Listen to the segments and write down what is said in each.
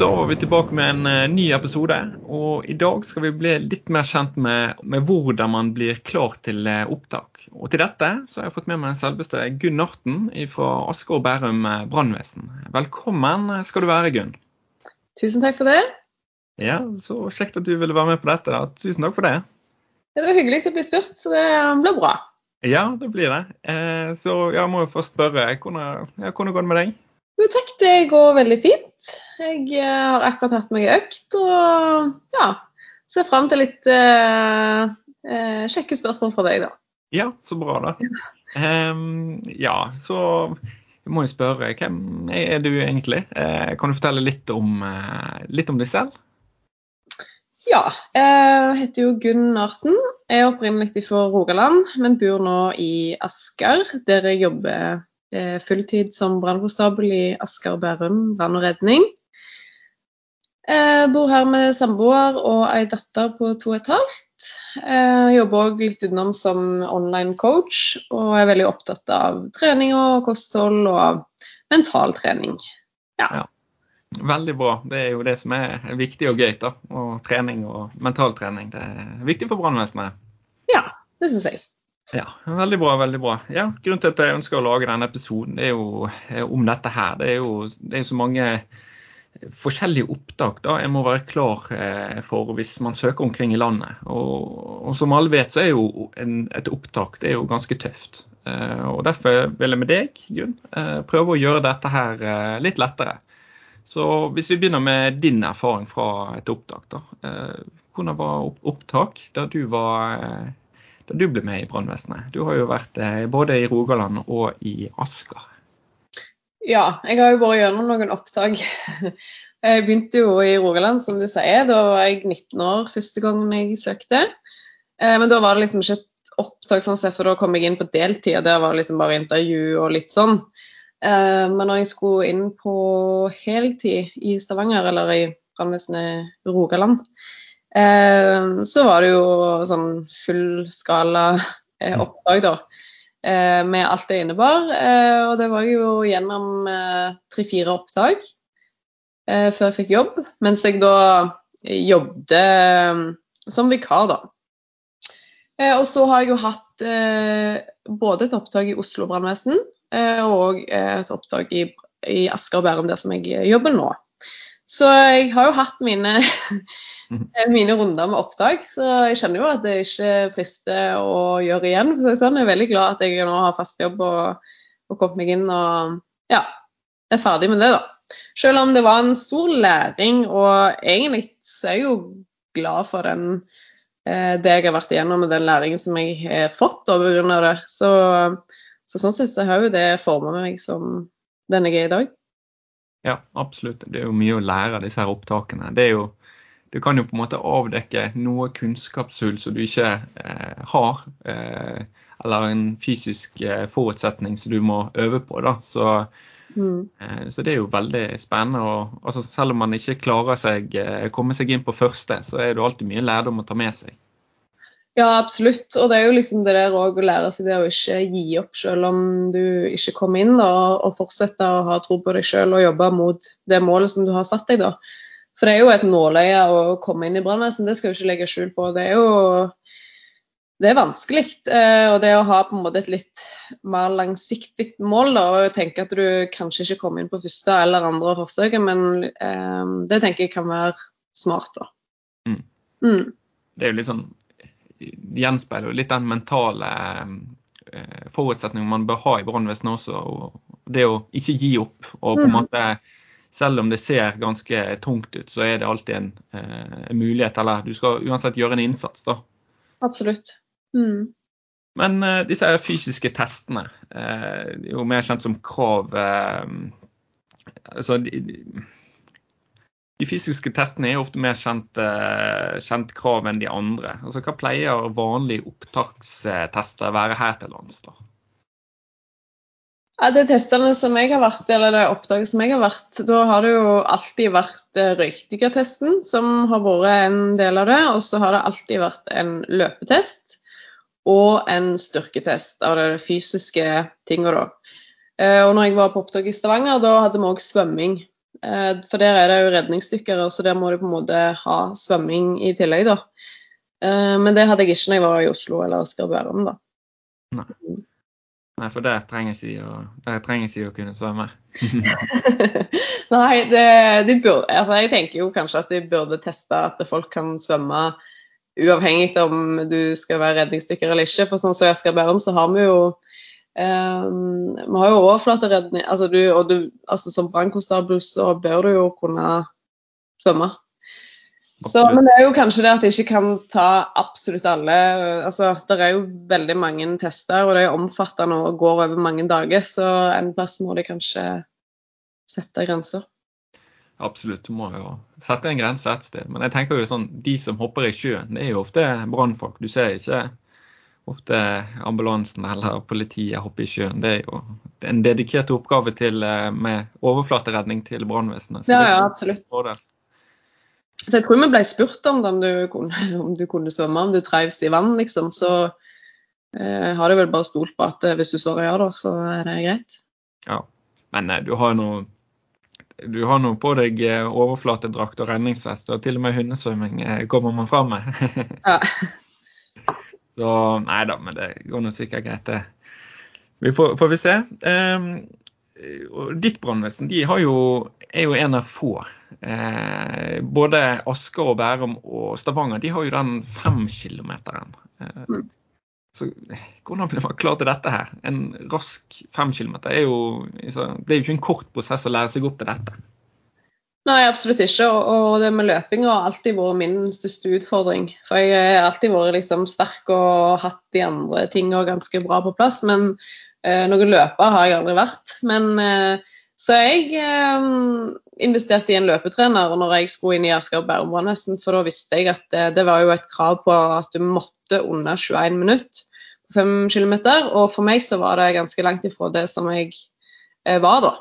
Da var vi tilbake med en uh, ny episode. og I dag skal vi bli litt mer kjent med, med hvordan man blir klar til uh, opptak. Og Til dette så har jeg fått med meg selveste Gunn Arten fra Asker og Bærum uh, brannvesen. Velkommen skal du være, Gunn. Tusen takk for det. Ja, Så kjekt at du ville være med på dette. da. Tusen takk for det. Det var hyggelig å bli spurt, så det blir bra. Ja, det blir det. så jeg må jo først spørre, hvordan, ja, hvordan går det med deg? Jo takk, det går veldig fint. Jeg eh, har akkurat hatt meg økt og ja, ser fram til litt eh, eh, kjekke spørsmål fra deg, da. Ja, så bra, da. Um, ja, så jeg må jo spørre, hvem er du egentlig? Eh, kan du fortelle litt om, eh, litt om deg selv? Ja, jeg heter jo Gunn Arten. Jeg er opprinnelig fra Rogaland, men bor nå i Asker, der jeg jobber fulltid som brannkonstabel i Asker og Bærum brann og redning. Jeg eh, bor her med samboer og ei datter på to og et halvt. Jeg eh, jobber òg litt utenom som online coach, og er veldig opptatt av trening og kosthold og mental trening. Ja. ja. Veldig bra. Det er jo det som er viktig og gøy. da, og Trening og mental trening. Det er viktig for brannvesenet. Ja, det syns jeg. Ja, Veldig bra. veldig bra. Ja, Grunnen til at jeg ønsker å lage denne episoden er jo eh, om dette her. Det er jo, det er så mange forskjellige opptak da jeg må være klar eh, for hvis man søker omkring i landet. Og, og som alle vet, så er jo en, et opptak det er jo ganske tøft. Eh, og Derfor vil jeg med deg, Gunn, prøve å gjøre dette her litt lettere. Så hvis vi begynner med din erfaring fra et opptak. da. Hvordan var opptak da du var da du ble med i brannvesenet. Du har jo vært eh, både i Rogaland og i Asker. Ja, jeg har jo vært gjennom noen opptak. Jeg begynte jo i Rogaland, som du sier. Da var jeg 19 år første gangen jeg søkte. Eh, men da var det liksom ikke et opptak, sånn for da kom jeg inn på deltid, og der var det liksom bare intervju og litt sånn. Eh, men når jeg skulle inn på heltid i Stavanger, eller i brannvesenet Rogaland, så var det jo sånn fullskala eh, mm. oppdrag, da. Eh, med alt det innebar. Eh, og det var jo gjennom eh, tre-fire opptak eh, før jeg fikk jobb. Mens jeg da jobbet som vikar, da. og så har jeg jo hatt både et opptak i Oslo brannvesen og et opptak i, i Asker og Bærum, der som jeg jobber nå. Så jeg har jo hatt mine mine runder med opptak. Så jeg kjenner jo at det ikke frister å gjøre igjen. Så sånn. Jeg er veldig glad at jeg nå har fast jobb og, og kommet meg inn og ja, er ferdig med det, da. Selv om det var en stor læring, og egentlig så er jeg jo glad for den eh, det jeg har vært igjennom med den læringen som jeg har fått pga. det. Så, så sånn sett så har jo det forma meg som den jeg er i dag. Ja, absolutt. Det er jo mye å lære av disse her opptakene. Det er jo du kan jo på en måte avdekke noe kunnskapshull som du ikke eh, har. Eh, eller en fysisk eh, forutsetning som du må øve på. Da. Så, mm. Eh, så det er jo veldig spennende. Og, altså, selv om man ikke klarer seg, eh, komme seg inn på første, så er det alltid mye lærdom å ta med seg. Ja, absolutt. Og det er jo liksom det der å lære seg det å ikke gi opp selv om du ikke kommer inn, da, og fortsette å ha tro på deg selv og jobbe mot det målet som du har satt deg. da. For det er jo et nåløye å komme inn i brannvesenet, det skal vi ikke legge skjul på. Det er jo det er vanskelig. Eh, og det å ha på en måte et litt mer langsiktig mål, da, og tenke at du kanskje ikke kommer inn på første eller andre forsøket, men eh, det tenker jeg kan være smart. da. Mm. Mm. Det er jo litt sånn gjenspeiler jo litt den mentale eh, forutsetningen man bør ha i brannvesenet også. og Det å ikke gi opp og på en mm. måte selv om det ser ganske tungt ut, så er det alltid en, en mulighet. Eller du skal uansett gjøre en innsats, da. Absolutt. Mm. Men uh, disse fysiske testene, uh, jo mer kjent som krav uh, altså, de, de, fysiske testene er ofte mer kjent, kjent, krav enn de andre. Altså, hva pleier vanlige opptakstester være her til lands? da? Ja, Det testene som jeg har vært, eller det oppdraget som jeg har vært, da har det jo alltid vært røykdykkertesten som har vært en del av det. Og så har det alltid vært en løpetest og en styrketest av de fysiske tingene. da. Eh, og når jeg var på opptak i Stavanger, da hadde vi òg svømming. Eh, for der er det jo redningsdykkere, så der må du på en måte ha svømming i tillegg, da. Eh, men det hadde jeg ikke når jeg var i Oslo eller Asker Bærum, da. Nei. Nei, for der trenger ikke de å, trenger ikke å kunne svømme. Nei, det, de burde, altså jeg tenker jo kanskje at de burde teste at folk kan svømme uavhengig av om du skal være redningsdykker eller ikke. For sånn som i Asker Bærum, så har vi jo um, vi har jo overflateredning. Altså, du, og du, altså som brannkonstabel så bør du jo kunne svømme. Så, men det er jo kanskje det at jeg ikke kan ta absolutt alle. altså Det er jo veldig mange tester, og det er omfattende og går over mange dager. Så en plass må de kanskje sette grenser. Absolutt, du må jo sette en grense et sted. Men jeg tenker jo sånn, de som hopper i sjøen, det er jo ofte brannfolk. Du ser ikke ofte ambulansen eller politiet hoppe i sjøen. Det er jo en dedikert oppgave til, eh, med overflateredning til brannvesenet. Ja, ja, absolutt. Så jeg tror vi ble spurt om det, om du kunne, om du kunne svømme, om du trives i vann, liksom. Så eh, har du vel bare stolt på at eh, hvis du svarer ja, da, så er det greit. Ja, men eh, du har noe du har nå på deg eh, overflatedrakt og redningsvest, og til og med hundesvømming kommer man fram med. ja. Så nei da, men det går nå sikkert greit, det. Vi får, får, vi se. Um, ditt brannvesen er jo en av få. Eh, både Asker og Bærum og Stavanger de har jo den femkilometeren. Eh, mm. Så hvordan blir man klar til dette her? En rask fem kilometer er jo Det er jo ikke en kort prosess å lære seg opp til dette. Nei, absolutt ikke. Og det med løping har alltid vært min største utfordring. For jeg har alltid vært liksom sterk og hatt de andre tingene ganske bra på plass. Men eh, noen løper har jeg aldri vært. Men eh, så jeg eh, investerte i en løpetrener når jeg skulle inn i Asker og Bærum brannvesen. For da visste jeg at det, det, var jo et krav på at du måtte under 21 minutter på 5 km. Og for meg så var det ganske langt ifra det som jeg eh, var da.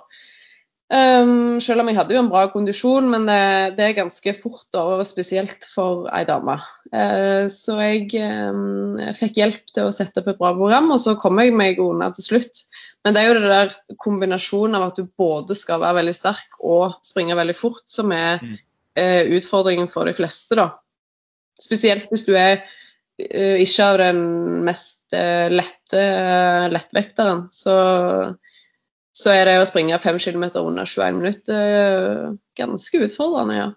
Um, selv om jeg hadde jo en bra kondisjon, men det, det er ganske fort, og spesielt for ei dame. Uh, så jeg um, fikk hjelp til å sette opp et bra program, og så kom jeg meg unna til slutt. Men det er jo det der kombinasjonen av at du både skal være veldig sterk og springe veldig fort, som er uh, utfordringen for de fleste, da. Spesielt hvis du er uh, ikke av den mest lette lettvekteren. Så så er det å springe 5 kilometer under 21 minutter ganske utfordrende, ja.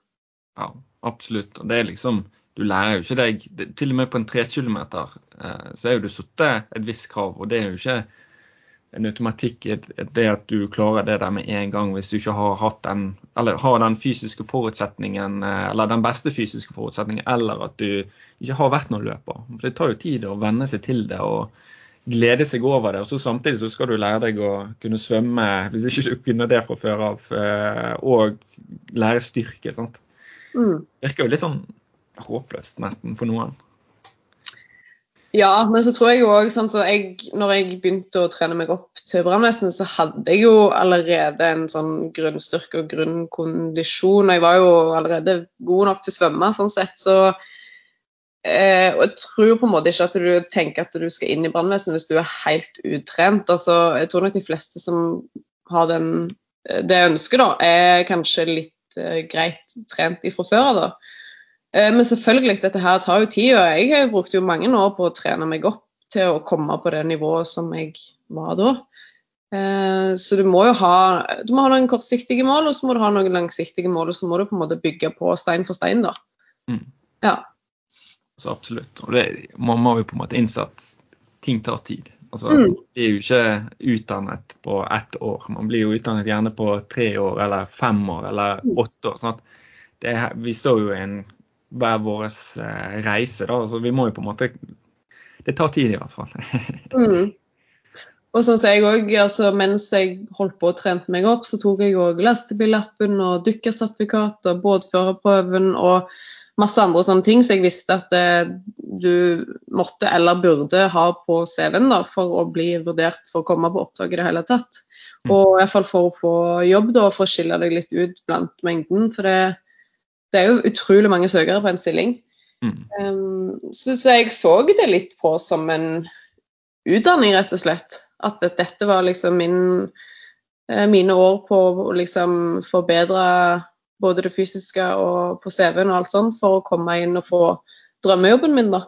Ja, absolutt. Og det er liksom Du lærer jo ikke deg Til og med på en 3 kilometer eh, så er jo du satt et visst krav, og det er jo ikke en automatikk det at du klarer det der med en gang hvis du ikke har hatt den, eller har den fysiske forutsetningen, eh, eller den beste fysiske forutsetningen, eller at du ikke har vært noen løper. For det tar jo tid å venne seg til det. og glede seg over det. Og så Samtidig så skal du lære deg å kunne svømme hvis ikke du kunne det fra før av, eh, og lære styrke. sant? Mm. Virker jo litt sånn håpløst nesten for noen. Ja, men så tror jeg jo òg sånn så jeg, Når jeg begynte å trene meg opp til brannvesenet, så hadde jeg jo allerede en sånn grunnstyrke og grunnkondisjon. Jeg var jo allerede god nok til å svømme, sånn sett. Så Eh, og jeg tror på en måte ikke at du tenker at du skal inn i brannvesenet hvis du er helt utrent. Altså, jeg tror nok de fleste som har den, eh, det ønsket, da, er kanskje litt eh, greit trent ifra før av. Eh, men selvfølgelig, dette her tar jo tid. og Jeg har brukt jo mange år på å trene meg opp til å komme på det nivået som jeg var da. Eh, så du må jo ha, du må ha noen kortsiktige mål, og så må du ha noen langsiktige mål. Og så må du på en måte bygge på stein for stein, da. Mm. Ja. Så absolutt. Og det, man må jo på en måte innse at ting tar tid. Altså, mm. Man blir jo ikke utdannet på ett år. Man blir jo utdannet gjerne på tre år eller fem år eller mm. åtte år. sånn at det, Vi står jo i en hver vår eh, reise, da. Så vi må jo på en måte Det tar tid, i hvert fall. mm. Og sånn som jeg også, altså Mens jeg holdt på og trente meg opp, så tok jeg òg lastebillappen og dykkersertifikat og båtførerprøven og masse andre sånne ting som så jeg visste at eh, du måtte eller burde ha på CV-en da, for å bli vurdert for å komme på opptak i det hele tatt. Mm. Og i hvert fall for å få jobb da, for å skille deg litt ut blant mengden. For det, det er jo utrolig mange søkere på en stilling. Mm. Um, så, så, jeg så det litt på som en utdanning, rett og slett. At dette var liksom min, eh, mine år på å liksom forbedre både det fysiske og på CV-en og alt sånt, for å komme inn og få drømmejobben min, da.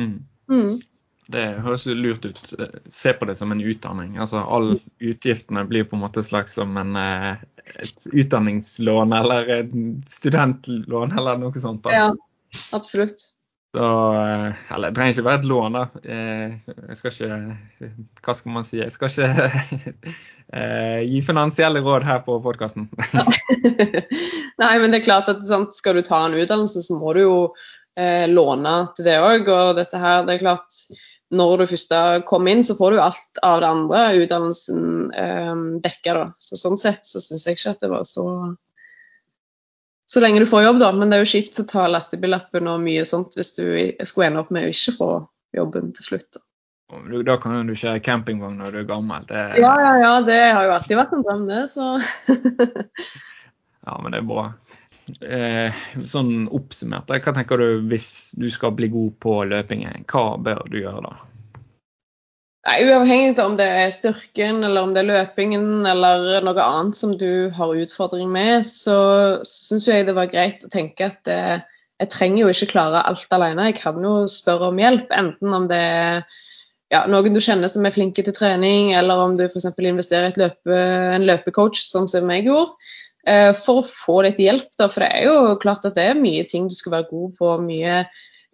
Mm. Mm. Det høres lurt ut. Se på det som en utdanning. Altså Alle utgiftene blir på en måte slags som en, eh, et utdanningslån eller et studentlån eller noe sånt. Da. Ja, absolutt. Så, eh, eller det trenger ikke være et lån, da. Eh, jeg skal ikke Hva skal man si? Jeg skal ikke gi finansielle råd her på podkasten. Nei, men det er klart at sant, skal du ta en utdannelse, så må du jo eh, låne til det òg. Og dette her, det er klart når du først kommer inn, så får du alt av det andre utdannelsen eh, dekka. Da. Så sånn sett så syns jeg ikke at det var så så lenge du får jobb, da. Men det er jo kjipt å ta lastebillappen og mye sånt hvis du skulle ende opp med å ikke få jobben til slutt. Da, da kan du kjøre campingvogn når du er gammel. Det... Ja, ja, ja. Det har jo alltid vært en drøm, det. Så Ja, men det er bra. Eh, sånn oppsummert, hva tenker du hvis du skal bli god på løpingen? Hva bør du gjøre da? Nei, Uavhengig av om det er styrken, eller om det er løpingen eller noe annet som du har utfordring med, så syns jeg det var greit å tenke at det, jeg trenger jo ikke klare alt alene. Jeg kan jo spørre om hjelp, enten om det er ja, noen du kjenner som er flinke til trening, eller om du f.eks. investerer i løpe, en løpecoach, sånn som jeg gjorde. Eh, for å få litt hjelp. Da, for det er jo klart at det er mye ting du skal være god på, mye,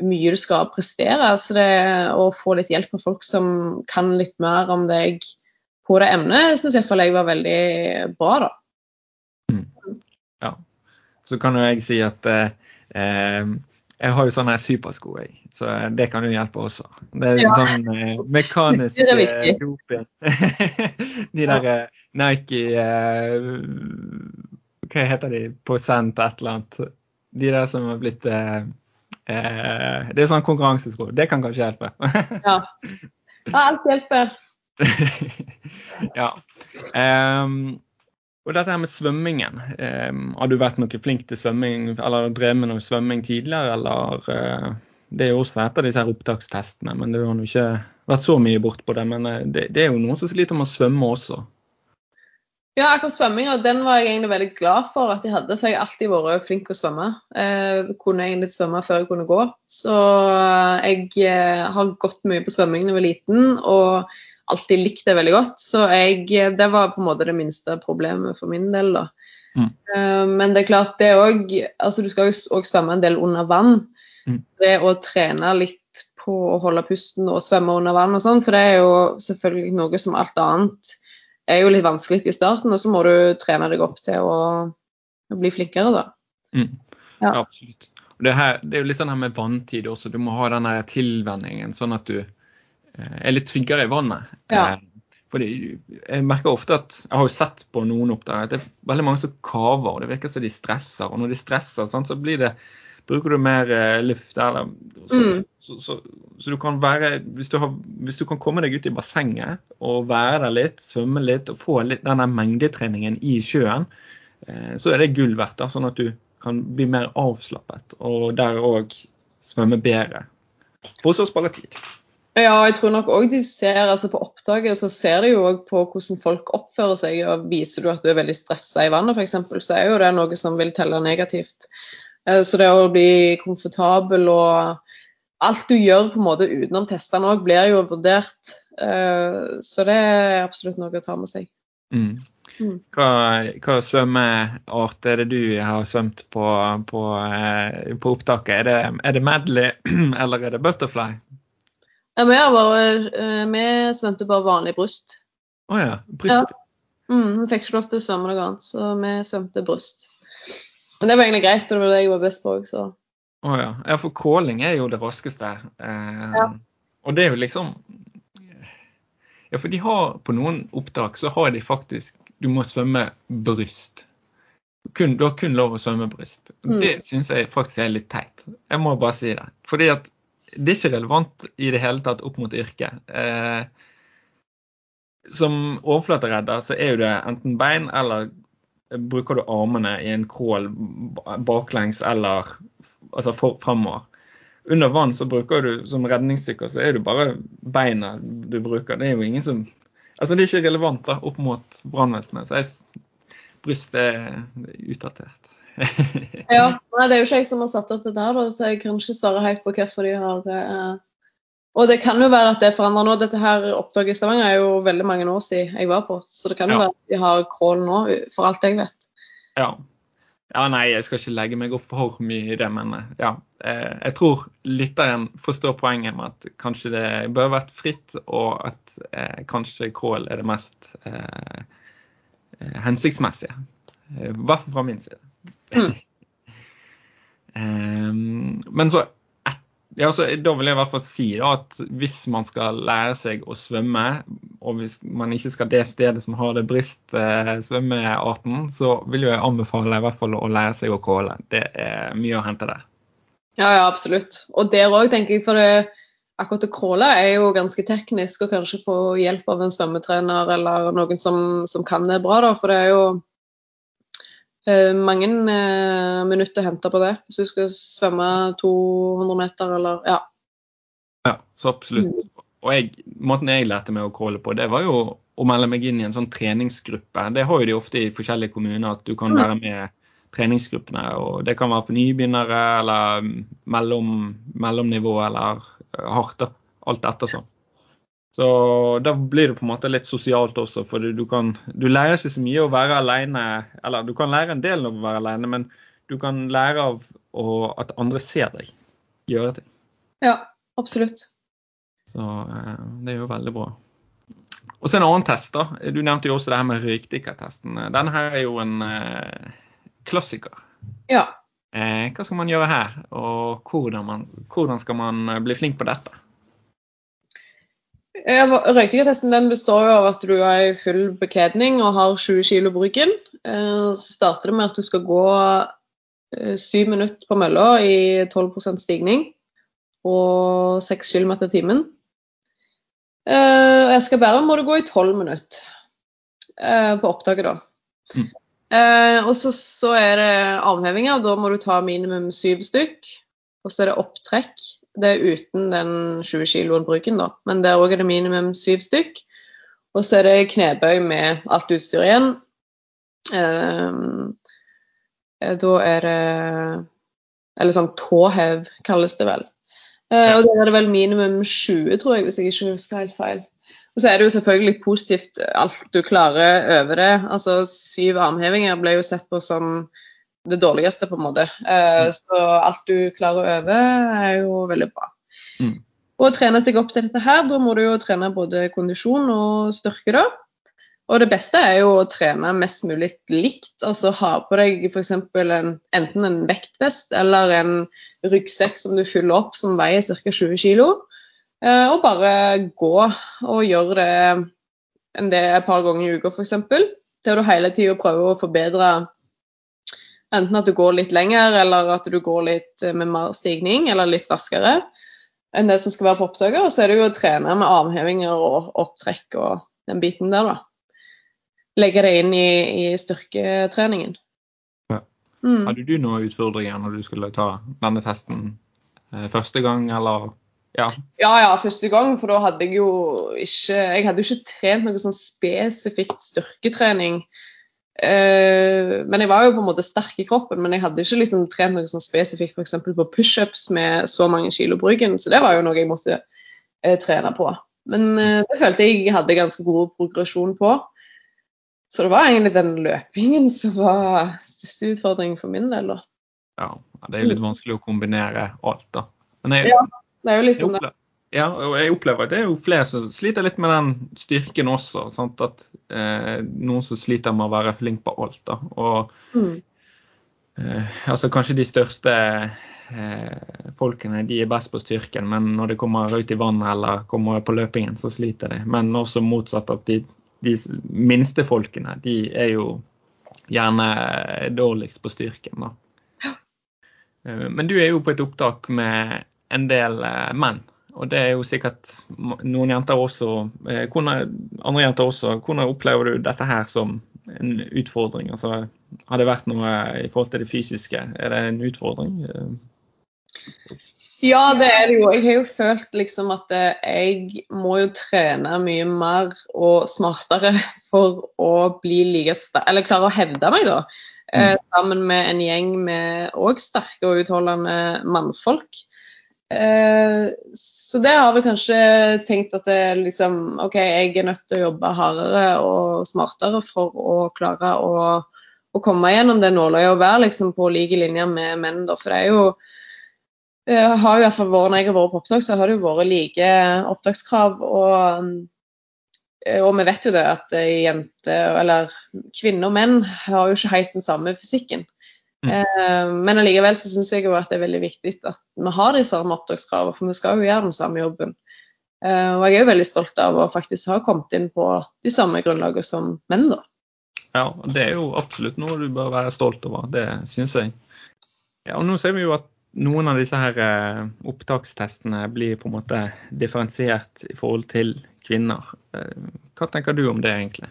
mye du skal prestere. Så det å få litt hjelp av folk som kan litt mer om deg på det emnet, syns jeg jeg var veldig bra, da. Mm. Ja. Så kan jo jeg si at eh, eh jeg har jo sånne supersko, jeg. Så det kan jo hjelpe også. Det er ja. sånn eh, mekanisk doping. De der ja. Nike eh, hva heter de, prosent et eller annet. De der som har blitt eh, eh, Det er sånn konkurransesko. Det kan kanskje hjelpe. ja. Alt hjelper. ja. Um, og dette her med svømmingen. Um, har du vært noe flink til svømming, eller drevet med noe svømming tidligere, eller uh, Det er jo også etter disse her opptakstestene, men du har jo ikke vært så mye bort på det. Men uh, det, det, er jo noen som sliter med å svømme også. Ja, akkurat svømminga den var jeg egentlig veldig glad for at jeg hadde, for jeg har alltid vært flink til å svømme. Eh, kunne egentlig svømme før jeg kunne gå. Så eh, jeg eh, har gått mye på svømming da jeg var liten og alltid likt det veldig godt. Så jeg, det var på en måte det minste problemet for min del, da. Mm. Men det er klart, det òg Altså, du skal jo òg svømme en del under vann. Mm. Det å trene litt på å holde pusten og svømme under vann og sånn, for det er jo selvfølgelig noe som alt annet er jo litt vanskelig i starten, og så må du trene deg opp til å, å bli flinkere, da. Mm. Ja. absolutt. Og det, her, det, er jo litt sånn her med vanntid også. Du må ha den tilvenningen, sånn at du eh, er litt tryggere i vannet. Ja. Eh, fordi jeg merker ofte at Jeg har jo sett på noen oppdrag at det er veldig mange som kaver. og Det virker som de stresser. Og når de stresser, sånn, så blir det bruker du mer eh, luft. Eller, så, mm. så, så, så, du kan være hvis du, har, hvis du, kan komme deg ut i bassenget og være der litt, svømme litt og få litt denne mengdetreningen i sjøen, eh, så er det gull verdt. Da, sånn at du kan bli mer avslappet og der òg svømme bedre. For å spare tid. Ja, jeg tror nok òg de ser altså på opptaket så ser de jo òg på hvordan folk oppfører seg. og Viser du at du er veldig stressa i vannet f.eks., så er jo det noe som vil telle negativt. Eh, så det å bli komfortabel og alt du gjør på en måte utenom testene òg, blir jo vurdert. Eh, så det er absolutt noe å ta med seg. Mm. mm. Hva, hva svømmeart er det du har svømt på, på, eh, på opptaket? Er det, er det medley eller er det butterfly? Ja, vi, bare, vi svømte bare vanlig bryst. Å ja. Bryst. Mm, vi fikk ikke lov til å svømme noe annet, så vi svømte bryst. Men det var egentlig greit, for det var det jeg var best på òg, så Å ja. ja, for calling er jo det raskeste. Eh, Ja. Og det er jo liksom Ja, for de har på noen opptak så har de faktisk Du må svømme bryst. Kun, du har kun lov å svømme bryst. Mm. Det syns jeg faktisk er litt teit. Jeg må bare si det. Fordi at det er ikke relevant i det hele tatt opp mot yrket. Eh, som overflateredder så er jo det enten bein eller bruker du armene i en crawl baklengs eller altså framover. Under vann så bruker du som redningsdykker så er det bare beina du bruker. Det er jo ingen som Altså det er ikke relevant da opp mot brannvesenet. Så jeg, brystet er utdatert. Ja, nei, Det er jo ikke jeg som har satt opp det der, da, så jeg kan ikke svare helt på hvorfor de har eh, Og det kan jo være at det forandrer nå. Dette her oppdraget i Stavanger er jo veldig mange år siden jeg var på, så det kan jo Ja. være at de har crawl nå, for alt jeg vet. Ja. ja, nei, jeg skal ikke legge meg opp for mye i det, men eh, ja. Eh, Jeg tror lytteren forstår poenget med at kanskje det bør vært fritt, og at eh, kanskje crawl er det mest eh, eh, hensiktsmessige. I hvert fall fra min side. Mm. um, men så ja, altså, da vil jeg i hvert fall si da, at hvis man skal lære seg å svømme, og hvis man ikke skal det stedet som har det brist eh, svømmearten, så vil jeg anbefale i hvert fall å lære seg å crawle. Det er mye å hente der. Ja, ja, absolutt. Og der òg, tenker jeg, for det, akkurat å crawle er jo ganske teknisk, og kanskje få hjelp av en svømmetrener eller noen som, som kan det bra, da. For det er jo mange eh, minutter å hente på det. Hvis du skal svømme 200 meter eller ja. Ja, så absolutt. Og jeg, måten jeg lærte meg å crawle på, det var jo å melde meg inn i en sånn treningsgruppe. Det har jo de ofte i forskjellige kommuner, at du kan Mm. være med treningsgruppene. og Det kan være for nybegynnere eller mellom, mellomnivå eller eh, hardt. da, Alt ettersom. Så da blir det på en måte litt sosialt også, for du, kan Du lærer ikke så mye å være alene, eller du kan lære en del av å være alene, men du kan lære av å, at andre ser deg gjøre ting. ja, absolutt. Så eh, det er jo veldig bra. Og så en annen test. da. Du nevnte jo også det her med røykdykkertesten. Denne her er jo en eh, klassiker. Ja. Eh, hva skal man gjøre her, og hvordan, man, hvordan skal man bli flink på dette? Ja, Røykdykkertesten den består jo av at du er i full bekledning og har 20 kg på ryggen. Eh, Så starter det med at du skal gå eh, syv minutter på mølla i 12% stigning og 6 km i timen. Eh, Jeg skal bære må du gå i 12 minutter på opptaket, da. Mm. Og så, så er det armhevinger. Da må du ta minimum syv stykk. Og så er det opptrekk. Det er uten den 20 kiloen bruken, da. Men der òg er det minimum syv stykk. Og så er det knebøy med alt utstyret igjen. Eh, eh, da er det Eller sånn tåhev, kalles det vel. Eh, og der er det vel minimum 20, tror jeg, hvis jeg ikke husker helt feil. Og så er det jo selvfølgelig positivt alt du klarer over det. Altså syv armhevinger ble jo sett på som det dårligste, på en måte. Eh, så alt du klarer å øve, er jo veldig bra. Mm. Og trene seg opp til dette her, da må du jo trene både kondisjon og styrke, da. Og det beste er jo å trene mest mulig likt. Altså ha på deg f.eks. En, enten en vektvest eller en ryggsekk som du fyller opp som veier ca. 20 kg. Eh, og bare gå og gjøre det en del et par ganger i uka f.eks. Til du hele tida prøver å forbedre enten at du går litt lenger, eller at du går litt eh, med mer stigning, eller litt raskere enn det som skal være på opptaket. Og så er det jo å trene med armhevinger og opptrekk og den biten der, da. Legge det inn i, i styrketreningen. Ja. Mm. Hadde du noen utfordringer når du skulle ta denne testen eh, første gang, eller? Ja. Ja, ja, første gang, for da hadde jeg jo ikke Jeg hadde jo ikke trent noe sånn spesifikt styrketrening. Eh, men jeg var jo på en måte sterk i kroppen, men jeg hadde ikke liksom trent noe sånn spesifikt f.eks. på pushups med så mange kilo bruken, så det var jo noe jeg måtte uh, trene på. Men uh, det følte jeg hadde ganske god progresjon på. Så det var egentlig den løpingen som var største utfordringen for min del. da. ja. Det er jo litt vanskelig å kombinere alt, da. Men jeg, Ja, Det er jo liksom det. Ja, og jeg opplever at det er jo flere som sliter litt med den styrken også. Sant? At eh, Noen som sliter med å være flink på alt. da. Og Mm. eh, altså Kanskje de største eh, folkene de er best på styrken, men når det kommer ut i vannet eller kommer på løpingen, så sliter de. Men også motsatt at de, de minste folkene, de er jo gjerne dårligst på styrken. da. Eh, Men du er jo på et opptak med en del eh, menn. Og det er jo sikkert noen jenter også. eh, Hvordan, andre jenter også. Hvordan opplever du dette her som en utfordring? Altså, har det vært noe i forhold til det fysiske? Er det en utfordring? Eh, Ja, det er det jo. Jeg har jo følt liksom at eh, jeg må jo trene mye mer og smartere for å bli like sterk, eller klare å hevde meg, da. Mm. sammen med en gjeng med òg sterke og utholdende mannfolk. Eh, så det har vi kanskje tenkt at det liksom OK, jeg er nødt til å jobbe hardere og smartere for å klare å, å komme gjennom det nåløyet og være liksom på like linje med menn, da. For det er jo eh, har jo i hvert fall vært, Når jeg har vært på opptak, så har det jo vært like opptakskrav. Og, eh, og vi vet jo det at jenter, eller kvinner og menn har jo ikke helt den samme fysikken. Mm. Eh, men allikevel så syns jeg jo at det er veldig viktig at vi har de samme opptakskravene, for vi skal jo gjøre den samme jobben. Eh, og jeg er jo veldig stolt av å faktisk ha kommet inn på de samme grunnlagene som menn, da. Ja, det er jo absolutt noe du bør være stolt over. Det syns jeg. Ja, og nå ser vi jo at noen av disse her eh, opptakstestene blir på en måte differensiert i forhold til kvinner. Hva tenker du om det, egentlig?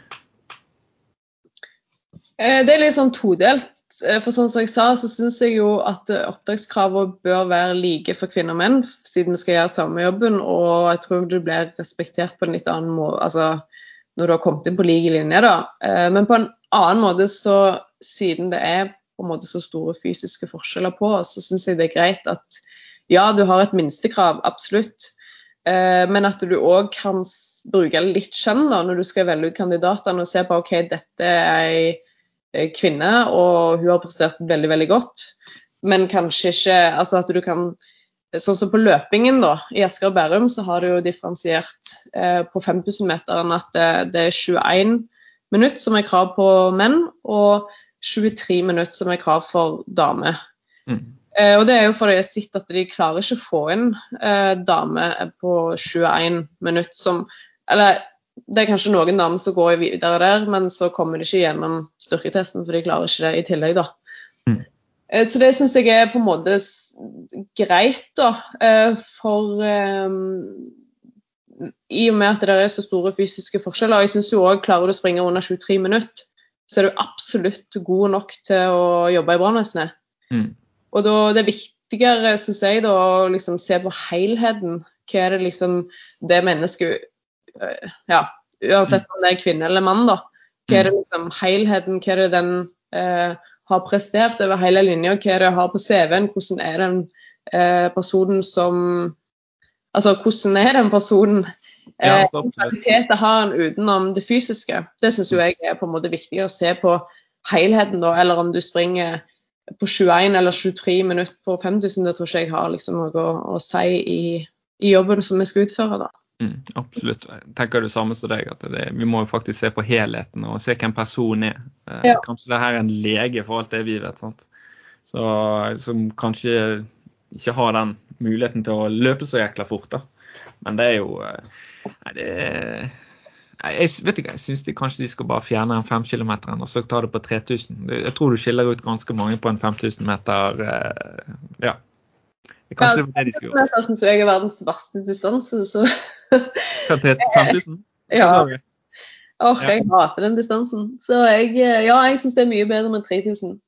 Det er litt sånn todelt. Eh, For sånn som jeg sa, så syns jeg jo at eh, opptakskravene bør være like for kvinner og menn, siden vi skal gjøre samme jobben. Og jeg tror du blir respektert på en litt annen måte altså, når du har kommet inn på lik linje. da. Eh, Men på en annen måte, så siden det er på en måte så store fysiske forskjeller på oss, så syns jeg det er greit at ja, du har et minstekrav, absolutt. Men at du òg kan bruke litt skjønn da, når du skal velge ut kandidatene og se på ok, dette er ei kvinne, og hun har prestert veldig, veldig godt. Men kanskje ikke altså at du kan Sånn som på løpingen da, i Asker og Bærum, så har du jo differensiert eh, på 5000-meteren at det, det er 21 minutt som er krav på menn, og 23 minutt som er krav for damer. Mm. Eh, og det er jo fordi jeg har sett at de klarer ikke å få inn eh, damer på 21 minutt som Eller det er kanskje noen damer som går videre der, men så kommer de ikke gjennom styrketesten, for de klarer ikke det i tillegg, da. Mm. Eh, Så det syns jeg er på en måte greit, da. eh, For um, i og med at det er så store fysiske forskjeller. og Jeg syns jo òg klarer du å springe under 23 minutter, så er du absolutt god nok til å jobbe i brannvesenet. Mm. Og da det er viktigere, syns jeg, da, å liksom se på helheten. Hva er det liksom det mennesket Ja, uansett om det er kvinne eller mann, da. Hva er det liksom helheten, hva er det den eh, har prestert over hele linja, hva er det har på CV-en, hvordan er den eh, personen som Altså, hvordan er den personen? Ja, Eh, så kvaliteter har en utenom det fysiske. Det syns jo jeg er på en måte viktig å se på helheten, da, eller om du springer på 21 eller 23 minutter på 5000, det tror ikke jeg har liksom noe å, å si i, i jobben som vi skal utføre. da. Mm, absolutt. Jeg tenker det samme som deg. at det, Vi må jo faktisk se på helheten og se hvem personen er. Eh, Ja. Kanskje det her er en lege for alt det vi vet. sant? Så, som kanskje ikke har den muligheten til å løpe så jækla fort. da. Men det er jo eh, Nei, det Nei, jeg, vet ikke, jeg syns de, kanskje de skal bare fjerne den 5 km og så ta det på 3000. Jeg tror du skiller ut ganske mange på en 5000 meter. eh, Ja. Kanskje det var det de skulle gjort. Jeg syns jeg er verdens verste distanse, så Hva til 5000? ja. Du? Åh, Ja. jeg hater den distansen. Så jeg, eh, ja, jeg syns det er mye bedre med 3000.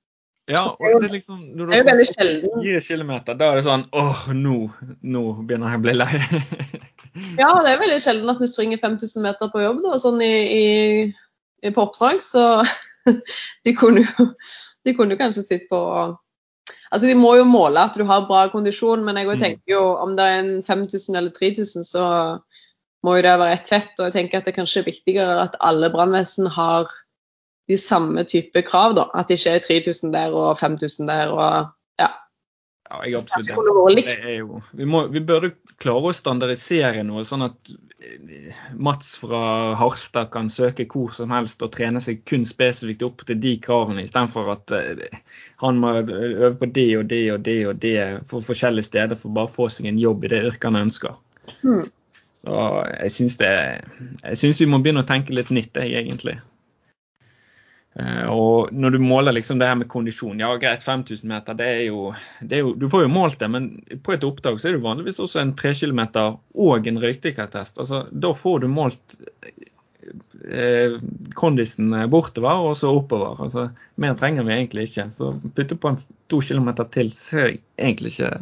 Ja, og det er liksom når Det er. Fire kilometer, da er det sånn åh, nå, nå begynner jeg å bli lei. Ja, det er veldig sjelden at vi springer 5000 meter på jobb da, sånn i, i, i på oppdrag, så de kunne jo de kunne kanskje sett på Altså, De må jo måle at du har bra kondisjon, men jeg Mm. tenker jo om det er en 5000 eller 3000, så må jo det være ett fett. Og jeg tenker at det kanskje er viktigere at alle brannvesen har de samme type krav, da. At det ikke er 3000 der og 5000 der og ja. Jeg er absolutt Det enig. Det er jo, vi, må, vi burde klare å standardisere noe, sånn at eh, Mats fra Harstad kan søke hvor som helst og trene seg kun spesifikt opp til de kravene, istedenfor at eh, han må øve på det og det og det og det på forskjellige steder for bare å få seg en jobb i det yrket han ønsker. Mm. Så syns Jeg syns vi må begynne å tenke litt nytt, jeg, egentlig. Eh, og når du måler liksom det her med kondisjon, ja greit, 5000 meter, det er, jo, det er jo Du får jo målt det, men på et oppdrag så er det vanligvis også en 3 km og en røykdykkertest. Altså, da får du målt eh, kondisen bortover og så oppover. Altså, mer trenger vi egentlig ikke. Så putte på en to km til ser jeg egentlig ikke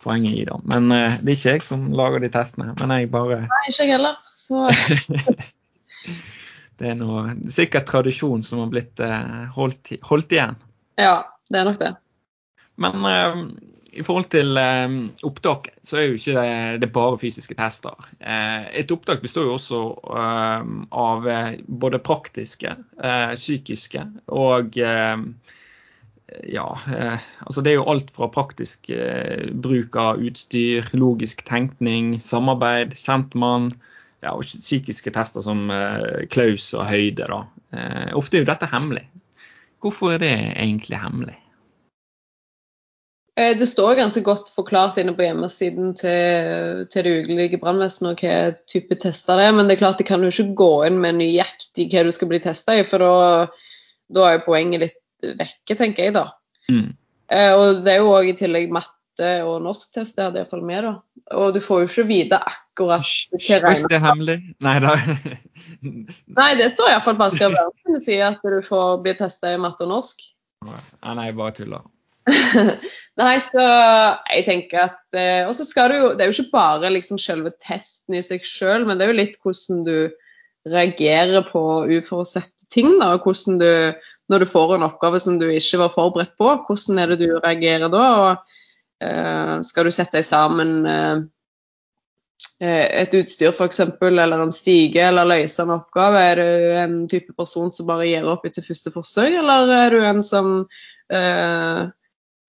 poenget i det. Men eh, det er ikke jeg som lager de testene, men jeg bare Nei, ikke jeg heller. Så Det er noe sikkert tradisjon som har blitt eh, holdt, holdt igjen. ja, det er nok det. Men eh, i forhold til eh, opptak, så er jo ikke det, det bare fysiske tester. Eh, et opptak består jo også eh, av eh, både praktiske, eh, psykiske og ja, altså det er jo alt fra praktisk bruk av utstyr, logisk tenkning, samarbeid, kjentmann, ja, og psykiske tester som eh, klaus og høyde. Da. Eh, ofte er jo dette hemmelig. Hvorfor er det egentlig hemmelig? Eh, Det står ganske godt forklart inne på hjemmesiden til, til det ukelige brannvesenet og hva type tester det er, men det er klart det kan jo ikke gå inn med nøyaktig hva du skal bli testa i, for da, da er jo poenget litt vekke, tenker jeg da. Mm. Og det er jo òg i tillegg matte og norsktest, det hadde iallfall med, da. Og du får jo ikke vite akkurat hva regnet Hvis det er hemmelig? Nei da. Nei, det står iallfall på Asker Bærums si at du får bli testa i matte og norsk. Nei, nei, bare tuller. Nei, så jeg tenker at eh, Og så skal du jo Det er jo ikke bare liksom selve testen i seg sjøl, men det er jo litt hvordan du reagerer på uforutsette ting. da, og hvordan du, Når du får en oppgave som du ikke var forberedt på, hvordan er det du reagerer da? og Skal du sette sammen eh, eh, et utstyr f.eks., eller en stige, eller løse en oppgave? Er du en type person som bare gir opp etter første forsøk, eller er du en som eh,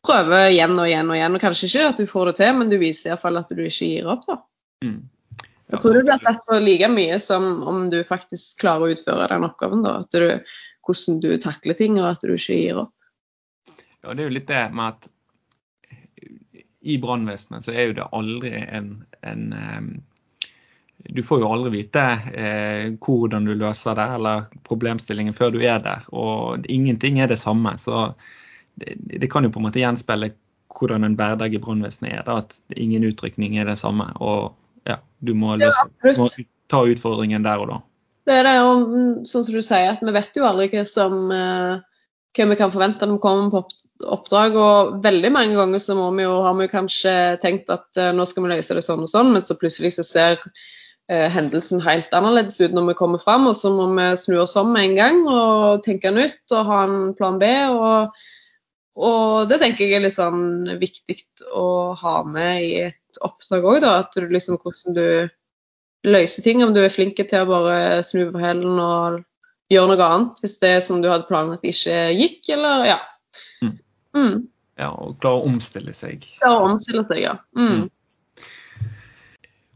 prøver igjen og igjen og igjen, og kanskje ikke at du får det til, men du viser iallfall at du ikke gir opp. da. Mm. Jeg tror du blir sett for like mye som om du faktisk klarer å utføre den oppgaven. da, du, Hvordan du takler ting, og at du ikke gir opp. Ja, det er jo litt det med at i brannvesenet så er jo det aldri en, en em, Du får jo aldri vite eh, hvordan du løser det, eller problemstillingen før du er der. Og ingenting er det samme. Så det, det kan jo på en måte gjenspeile hvordan en hverdag i brannvesenet er. Da, at ingen utrykning er det samme. Og ja, du må, løse, må ta utfordringen der og da. Det er det, mm, sånn som du sier, at vi vet jo aldri hva som eh, hva vi kan forvente når vi kommer på oppdrag. Og veldig mange ganger så vi jo, har vi kanskje tenkt at eh, nå skal vi løse det sånn og sånn, men så plutselig så ser eh, hendelsen helt annerledes ut når vi kommer fram, og så må vi snu oss om med en gang og tenke nytt og ha en plan B. og og det tenker jeg er litt sånn viktig å ha med i et oppdrag òg, da. At du liksom hvordan du løser ting. Om du er flink til å bare snu på hælen og gjøre noe annet hvis det som du hadde planlagt ikke gikk, eller ja. Mm. Mm. Ja, og klare å omstille seg. Klare å omstille seg, ja. Mm. Mm.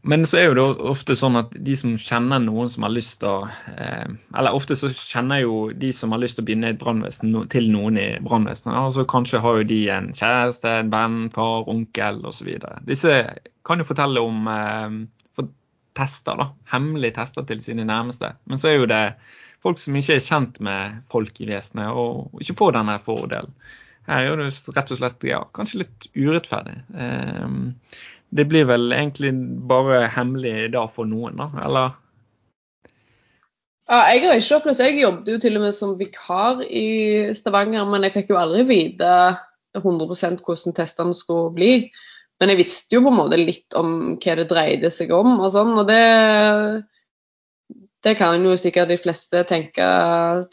Men så er jo det ofte sånn at de som kjenner noen som har lyst til å eh, Eller ofte så kjenner jo de som har lyst til å begynne i et brannvesen no, til noen i brannvesenet. Altså kanskje har jo de en kjæreste, en venn, far, onkel osv. Disse kan jo fortelle om eh, tester, da. Hemmelige tester til sine nærmeste. Men så er jo det folk som ikke er kjent med folk i vesenet, og ikke får denne fordelen. Her er det rett og slett ja, kanskje litt urettferdig. Eh, det blir vel egentlig bare hemmelig da for noen, da? Eller? Ja, jeg har ikke opplevd Jeg jobbet jo til og med som vikar i Stavanger, men jeg fikk jo aldri vite 100 hvordan testene skulle bli. Men jeg visste jo på en måte litt om hva det dreide seg om og sånn, og det det kan jo sikkert de fleste tenke,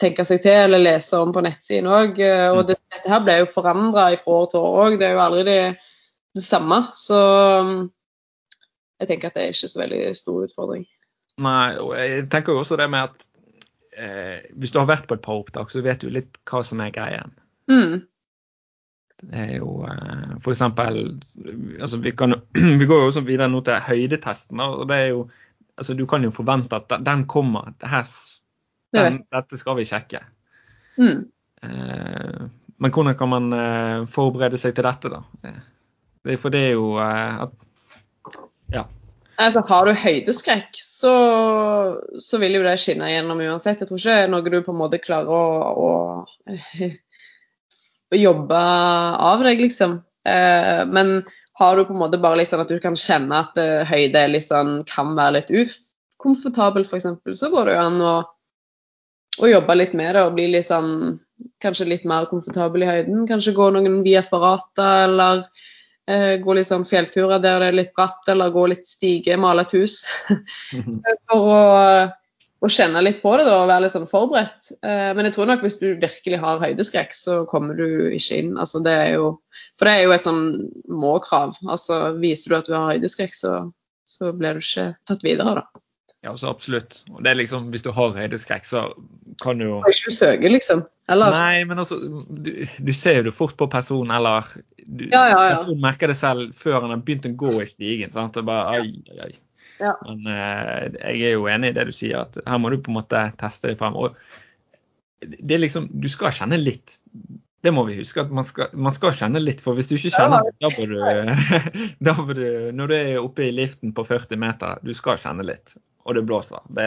tenke seg til eller lese om på nettsiden òg. Og det, dette her ble jo forandra fra år til år òg. Det er jo aldri det, det samme. Så jeg tenker at det er ikke så veldig stor utfordring. Nei, og jeg tenker jo også det med at eh, hvis du har vært på et par opptak, så vet du litt hva som er greien. Mm. Det er jo eh, eksempel altså vi, kan, vi går jo også videre nå til høydetesten. og det er jo, altså Du kan jo forvente at den kommer. Det her, den, dette skal vi sjekke. Mm. Eh, men hvordan kan man eh, forberede seg til dette, da? Det, for det er jo eh, at Ja. Altså, har du høydeskrekk, så, så, vil jo det skinne gjennom uansett. Jeg tror ikke det er noe du på en måte klarer å, å, å jobbe av deg, liksom. Eh, men har du på en måte bare liksom at du kan kjenne at uh, høyde liksom, kan være litt ukomfortabel, f.eks., så går det jo an å, å, jobbe litt med det og bli litt sånn Kanskje litt mer komfortabel i høyden. Kanskje gå noen via Ferrata eller Eh, gå litt sånn fjellturer der det er litt bratt, eller gå litt stige, male et hus. For å, å, kjenne litt på det da, og være litt sånn forberedt. Eh, men jeg tror nok hvis du virkelig har høydeskrekk, så kommer du ikke inn. Altså, det er jo, for det er jo et sånn må-krav. Altså, viser du at du har høydeskrekk, så, så blir du ikke tatt videre, da. Ja, så absolutt. Og det er liksom, Hvis du har høydeskrekk, så kan du jo Kan Ikke søke, liksom? Eller? Nei, men altså, du, du ser jo det fort på personen, eller du, ja, ja, ja. Personen merker det selv før han har begynt å gå i stigen. sant? Det er bare, ai, ai, ai. Ja. Men eh, jeg er jo enig i det du sier, at her må du på en måte teste det frem. Og det er liksom, Du skal kjenne litt. Det må vi huske, at man skal, man skal kjenne litt. For hvis du ikke kjenner det, da bør du, da bør du Når du er oppe i liften på 40 meter, du skal kjenne litt og det blåser. Det,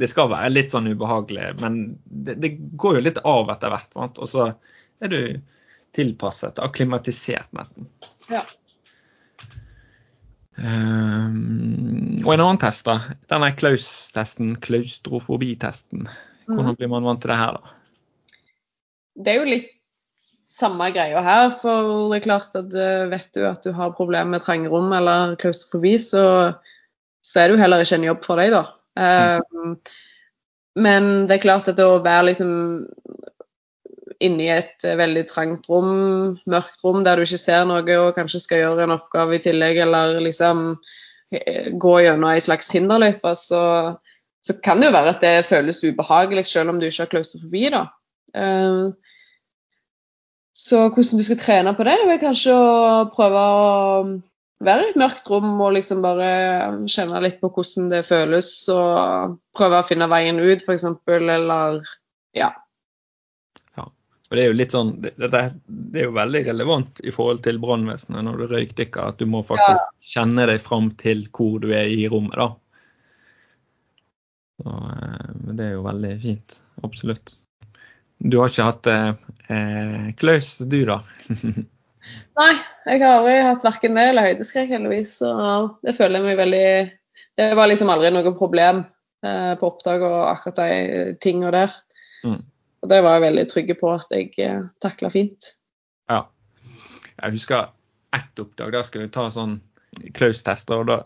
det, skal være litt sånn ubehagelig, men det, det går jo litt av etter hvert. Sant? Og så er du tilpasset, akklimatisert nesten. Ja. Um, og en annen test, da. Denne Klaus-testen, klaustrofobitesten. Hvordan mm. blir man vant til det her, da? Det er jo litt samme greia her. For det er klart at eh, vet du at du har problemer med trange rom eller klaustrofobi, så så er det jo heller ikke en jobb for deg, da. Um, men det er klart at å være liksom inni et veldig trangt rom, mørkt rom der du ikke ser noe og kanskje skal gjøre en oppgave i tillegg, eller liksom eh, gå gjennom ei slags hinderløype, så, så, kan det jo være at det føles ubehagelig selv om du ikke har klaustrofobi, da. Uh, så hvordan du skal trene på det, er kanskje å prøve å være i et mørkt rom og liksom bare kjenne litt på hvordan det føles, og prøve å finne veien ut, f.eks., eller ja. Og Det er jo litt sånn, det, det, er jo veldig relevant i forhold til brannvesenet når du røykdykker, at du må faktisk ja. kjenne deg fram til hvor du er i rommet. da. Så, men det er jo veldig fint. Absolutt. Du har ikke hatt eh, eh Klaus, du da? Nei, jeg har aldri hatt verken det eller høydeskrekk, heldigvis. Så det føler jeg meg veldig Det var liksom aldri noe problem eh, på opptak og akkurat de tingene der. Mm. Og det var jeg veldig trygge på at jeg eh, takla fint. Ja. Jeg husker ett oppdrag. Der skal vi ta sånn Klaus-tester. og da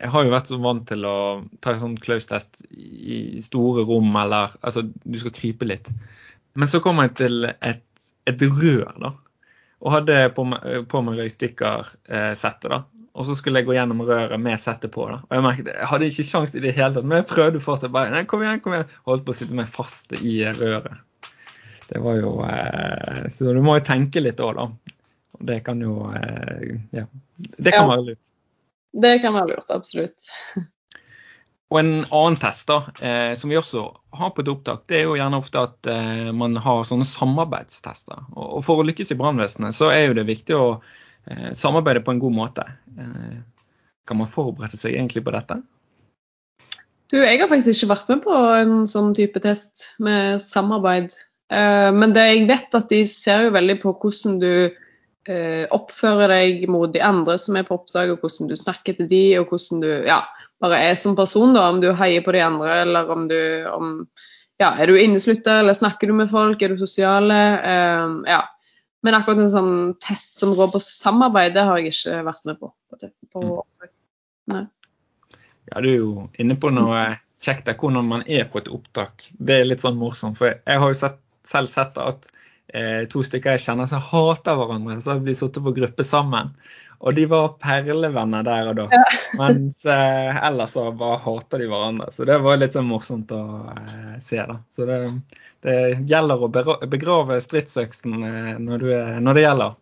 jeg har jo vært så vant til å ta sånn Klaus-test i store rom, eller altså du skal krype litt. Men så kom jeg til et, et rør, da og hadde på meg, på meg røykdykkersettet. da. Og så skulle jeg gå gjennom røret med settet på. da. Og Jeg merket, jeg hadde ikke sjans i det hele tatt, men jeg prøvde fortsatt. bare, nei, kom igjen, kom igjen. Holdt på å sitte meg fast i røret. Det var jo eh, Så du må jo tenke litt òg, da. Det kan jo eh, Ja. Det kan ja. være lurt. Det kan være lurt, absolutt. Og en annen test da, eh, som vi også har på et opptak, det er jo gjerne ofte at eh, man har sånne samarbeidstester. Og, og for å lykkes i brannvesenet så er jo det viktig å samarbeide på en god måte. Eh, kan man forberede seg egentlig på dette? Du, jeg har faktisk ikke vært med på en sånn type test med samarbeid. Eh, men det jeg vet at de ser jo veldig på hvordan du eh, oppfører deg mot de andre som er på oppdrag, og hvordan du snakker til de, og hvordan du ja, bare er som person, da, om du heier på de andre, eller om du om, ja, Er du inneslutta, eller snakker du med folk, er du sosiale? Ja. Men akkurat en sånn test som går på samarbeid, det har jeg ikke vært med på. på, mm. Nei. Ja, du er jo inne på noe kjekt der, hvordan man er på et opptak. Det er litt sånn morsomt. For jeg har jo sett, selv sett at eh, to stykker jeg kjenner som hater hverandre, så har vi sittet på gruppe sammen. Og de var perlevenner der og da. Ja. Mens eh, ellers så bare hater de hverandre. Så det var litt sånn morsomt å eh, se, da. Så det, det gjelder å begrave stridsøksen eh, når, du er, når det gjelder.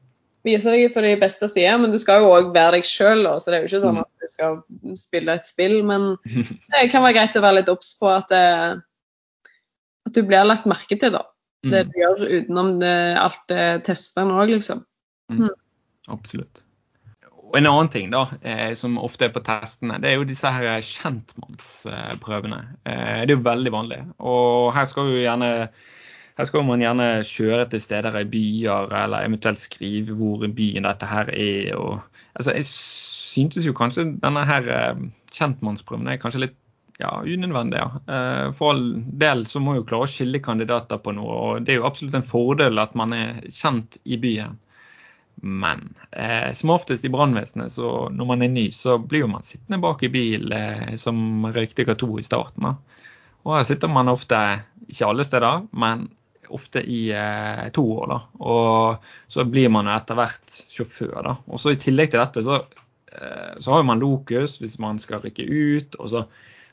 Vise deg for de beste sider, men du skal jo òg være deg sjøl. Så det er jo ikke sånn at du skal spille et spill. Men det kan være greit å være litt obs på at, det, at du blir lagt merke til, da. Det Mm, du gjør utenom det, alt det testene òg, liksom. absolutt. Og en annen ting da, eh, som ofte er på testene, det er jo disse her kjentmannsprøvene. Eh, det er jo veldig vanlig. Og her skal gjerne her skal man gjerne kjøre til steder i byer, eller eventuelt skrive hvor byen dette her er. Og, altså, jeg syntes jo kanskje denne her eh, kjentmannsprøven er kanskje litt ja, unødvendig. Ja. Eh, For all del så må jo klare å skille kandidater på noe, og det er jo absolutt en fordel at man er kjent i byen. Men eh, som oftest i brannvesenet, så når man er ny, så blir jo man sittende bak i bil eh, som røykdykker to i starten. Da. Og her sitter man ofte, ikke alle steder, men ofte i eh, to år. da, Og så blir man etter hvert sjåfør. da. Og så I tillegg til dette så, eh, så har man lokus hvis man skal rykke ut. og så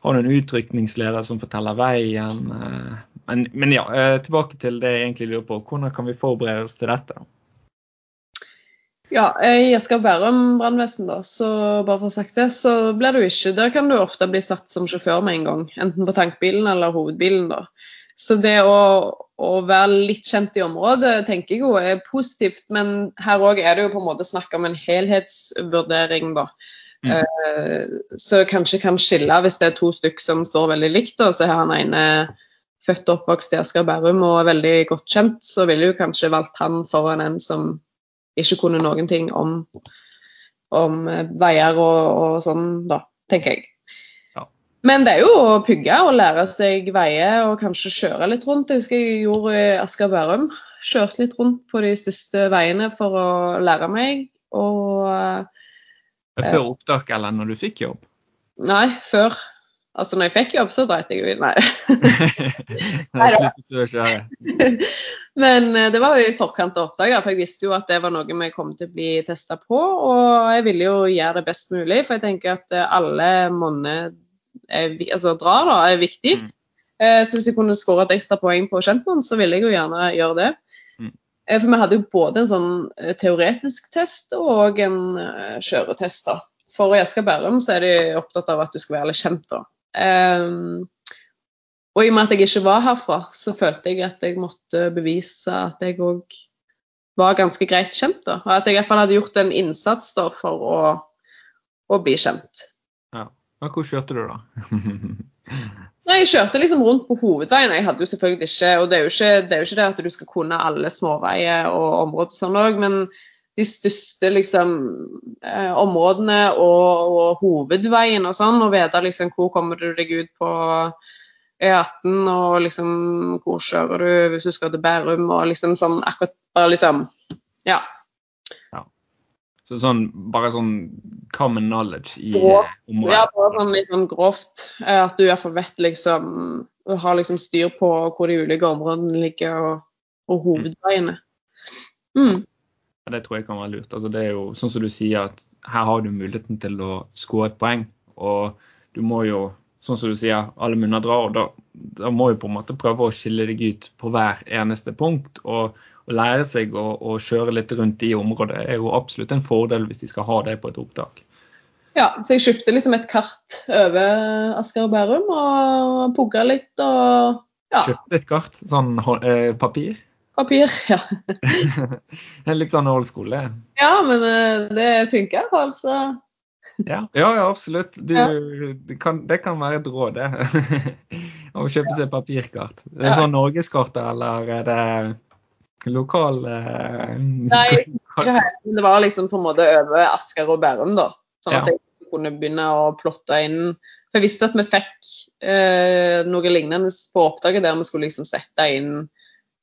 har du en utrykningsleder som forteller veien. eh, Men, men ja, eh, tilbake til det jeg egentlig lurer på. Hvordan kan vi forberede oss til dette? da? Ja, I Asker og Bærum brannvesen, da, så bare for å ha sagt det, så blir du ikke Der kan du ofte bli satt som sjåfør med en gang. Enten på tankbilen eller hovedbilen. da. Så det å, å være litt kjent i området tenker jeg jo er positivt, men her òg er det jo på en måte snakk om en helhetsvurdering, da. Mm. Eh, så kanskje kan skille hvis det er to stykk som står veldig likt, da, så er han ene født og oppvokst i Asker og Bærum og er veldig godt kjent, så ville jo kanskje valgt han foran en som ikke kunne noen ting om, om eh, veier og, og sånn, da, tenker jeg. Ja. Men det er jo å pugge og lære seg veier og kanskje kjøre litt rundt. Jeg husker jeg gjorde i Asker Bærum. Kjørte litt rundt på de største veiene for å lære meg. Og eh, Før opptak eller når du fikk jobb? nei, før. Altså når jeg fikk jobb, så dreit jeg jo i Nei. Nei, da. Men eh, det var jo i forkant å oppdage, for jeg visste jo at det var noe vi kom til å bli testa på. Og jeg ville jo gjøre det best mulig, for jeg tenker at eh, alle monner altså, drar, da, er viktig. Mm. Eh, Så hvis jeg kunne skåre et ekstra poeng på kjentmann, så ville jeg jo gjerne gjøre det. Mm. For vi hadde jo både en sånn teoretisk test og en kjøretest. da. For i Asker Bærum så er de opptatt av at du skal være litt kjent. da. Ehm, og i og med at jeg ikke var herfra, så følte jeg at jeg måtte bevise at jeg òg var ganske greit kjent. da. Og at jeg i hvert fall hadde gjort en innsats da for å, å bli kjent. Ja. Men hvor kjørte du, da? Nei, Jeg kjørte liksom rundt på hovedveien. Jeg hadde jo selvfølgelig ikke Og det er jo ikke det, jo ikke det at du skal kunne alle småveier og områder sånn òg, men de største liksom eh, områdene og, og hovedveien og sånn, og vite liksom hvor kommer du deg ut på E18, og liksom hvor kjører du hvis du skal til Bærum, og liksom sånn akkurat bare liksom Ja. Så sånn, bare sånn common knowledge i Ja. eh, området? Ja, bare sånn litt sånn grovt. eh, At du i hvert fall vet liksom Har liksom styr på hvor de ulike områdene ligger, og, og hovedveiene. Mm. Ja, Det tror jeg kan være lurt. Altså, det er jo sånn som du sier, at her har du muligheten til å skåre et poeng. Og du må jo, sånn som du sier, alle munner drar. og da, da må du på en måte prøve å skille deg ut på hver eneste punkt. Og, og lære seg å, å kjøre litt rundt i området er jo absolutt en fordel hvis de skal ha det på et opptak. Ja, så jeg kjøpte liksom et kart over Asker og Bærum og pugga litt og ja, Kjøpte et kart, sånn eh, papir. papir. Ja, litt sånn old school, det. ja men eh, det funker. i hvert fall, så Ja, ja, ja absolutt. Du, Ja. det, kan, det kan være et råd, det. Å kjøpe seg papirkart. Det er Ja. sånn Norgeskort, eller er det lokal eh, Nei, ikke helt. Men det var liksom på en måte over Asker og Bærum, da. Sånn at jeg kunne begynne å plotte inn For jeg visste at vi fikk eh, noe lignende på oppdraget der vi skulle liksom sette inn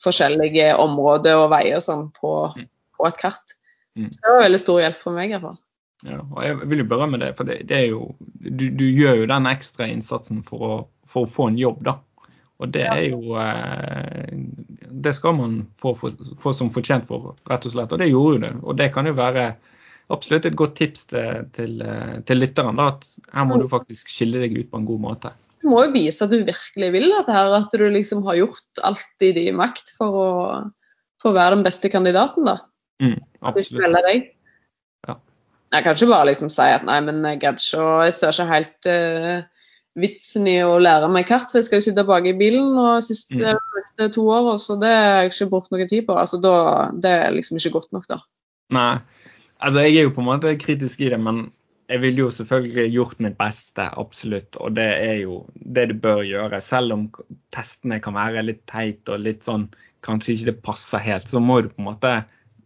forskjellige områder og veier sånn på, Mm. på et kart. Mm. Så det var veldig stor hjelp for meg i hvert fall. Ja, og jeg vil jo berømme det, for det, det er jo du, du gjør jo den ekstra innsatsen for å, for å få en jobb, da. Og det er jo eh, Det skal man få, få, få, som fortjent for, rett og slett. Og det gjorde du. Og det kan jo være absolutt et godt tips til, til, eh, til lytteren. Da, at her må du faktisk skille deg ut på en god måte. Du må jo vise at du virkelig vil dette her. At du liksom har gjort alt i din makt for å, for å være den beste kandidaten, da. Mm, absolutt. Deg. Jeg kan ikke bare liksom si at nei, men jeg gadd ikke, og jeg ser ikke helt uh, vitsen i å lære meg kart, for jeg skal jo sitte bak i bilen og siste, mm. neste to år, så det har jeg ikke brukt noe tid på. Altså, da, Det er liksom ikke godt nok, da. Nei, altså jeg er jo på en måte kritisk i det, men jeg ville jo selvfølgelig gjort mitt beste, absolutt. Og det er jo det du bør gjøre. Selv om testene kan være litt teit og litt sånn kanskje ikke det passer helt, så må du på en måte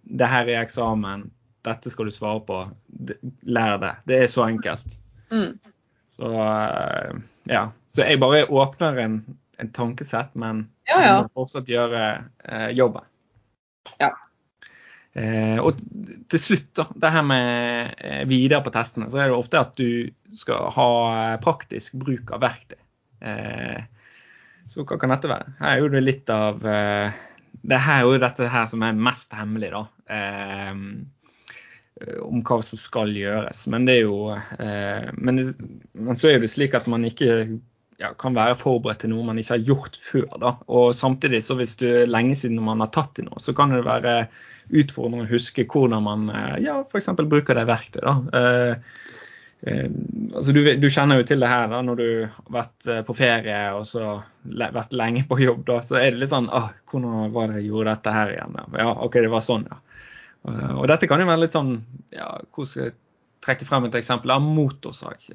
Det her er eksamen, dette skal du svare på. Lær det. Det er så enkelt. Mm. Så eh, ja. Så jeg bare åpner en, en tankesett, men ja, ja. må fortsatt gjøre eh, jobben. Ja. Eh, og til slutt, da, det her med eh, videre på testene, så er det ofte at du skal ha praktisk bruk av verktøy. Eh, så hva kan dette være? Her er jo det litt av eh, Det her er jo dette her som er mest hemmelig, da. Om hva som skal gjøres. Men jo men, men så er det slik at man ikke ja, kan være forberedt til noe man ikke har gjort før. Da. Og samtidig, så hvis er lenge siden man har tatt i noe, så kan det være utfordrende å huske hvordan man eh, ja, f.eks. bruker det verktøyet. Da. Eh, eh, altså du, du, kjenner jo til det her da, når du har vært eh, på ferie og så vært lenge på jobb. Da, så er det litt sånn ah, Hvordan var det jeg gjorde dette her igjen? Ja, OK, det var sånn, ja. Og dette kan jo være litt sånn ja, Hvor skal jeg trekke frem et eksempel av motorsag?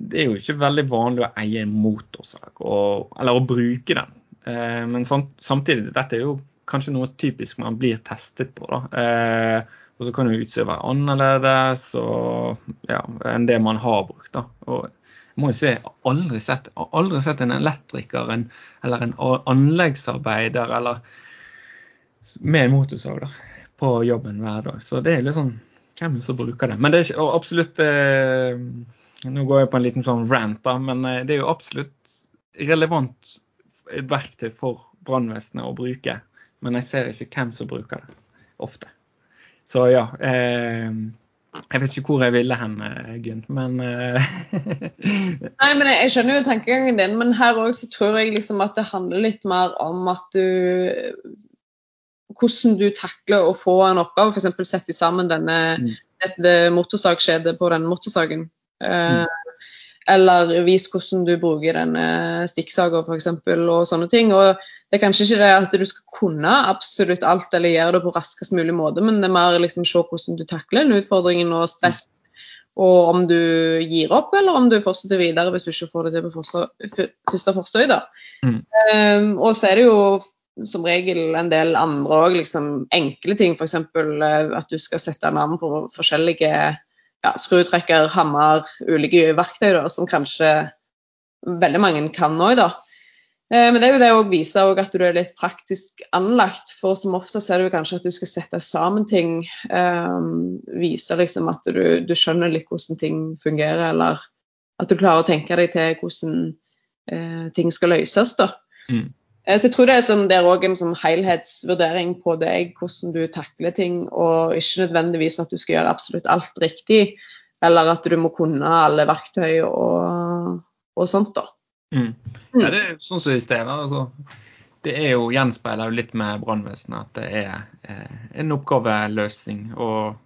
Det er jo ikke veldig vanlig å eie en motorsag, og, eller å bruke den. Eh, men samtidig, dette er jo kanskje noe typisk man blir testet på. da. Eh, og så kan jo utstyret være annerledes og, ja, enn det man har brukt. da. Og jeg må jo si, jeg har aldri sett, aldri sett en elektriker en, eller en anleggsarbeider eller med motorsag da, på jobben hver dag. Så det er litt sånn Hvem som bruker det? Men det er absolutt eh, Nå går jeg på en liten sånn rant, da, men eh, det er jo absolutt relevant verktøy for brannvesenet å bruke men jeg ser ikke hvem som bruker det ofte. Så ja. Eh, jeg vet ikke hvor jeg ville hen, eh, Gunn, men eh, Nei, men jeg, skjønner jo tankegangen din, men her òg så tror jeg liksom at det handler litt mer om at du Hvordan du takler å få en oppgave, f.eks. sette sammen denne, mm. dette motorsagskjedet på denne motorsagen. Eh, mm eller vis hvordan du bruker denne stikksaga f.eks. og sånne ting. Og det er kanskje ikke det at du skal kunne absolutt alt eller gjøre det på raskest mulig måte, men det er mer liksom se hvordan du takler den utfordringen og stress. Og om du gir opp, eller om du fortsetter videre hvis du ikke får det til på første forsøk. da. Mm. Um, og så er det jo som regel en del andre òg, liksom enkle ting. F.eks. Eh, at du skal sette navn på forskjellige ja, skrutrekker, hammer, ulike verktøy da, som kanskje veldig mange kan òg, da. Eh, men det er jo det å vise at du er litt praktisk anlagt. For som ofte er det kanskje at du skal sette sammen ting. Um, vise liksom at du, du, skjønner litt hvordan ting fungerer, eller at du klarer å tenke deg til hvordan uh, ting skal løses. da. Mm. Eh, så jeg tror det er sånn, der òg en sånn helhetsvurdering på deg, hvordan du takler ting, og ikke nødvendigvis at du skal gjøre absolutt alt riktig, eller at du må kunne alle verktøy og, og sånt. da. Mm. Ja, det er sånn som i stedet. Altså, det er jo gjenspeiler litt med brannvesenet at det er eh, en oppgaveløsning, og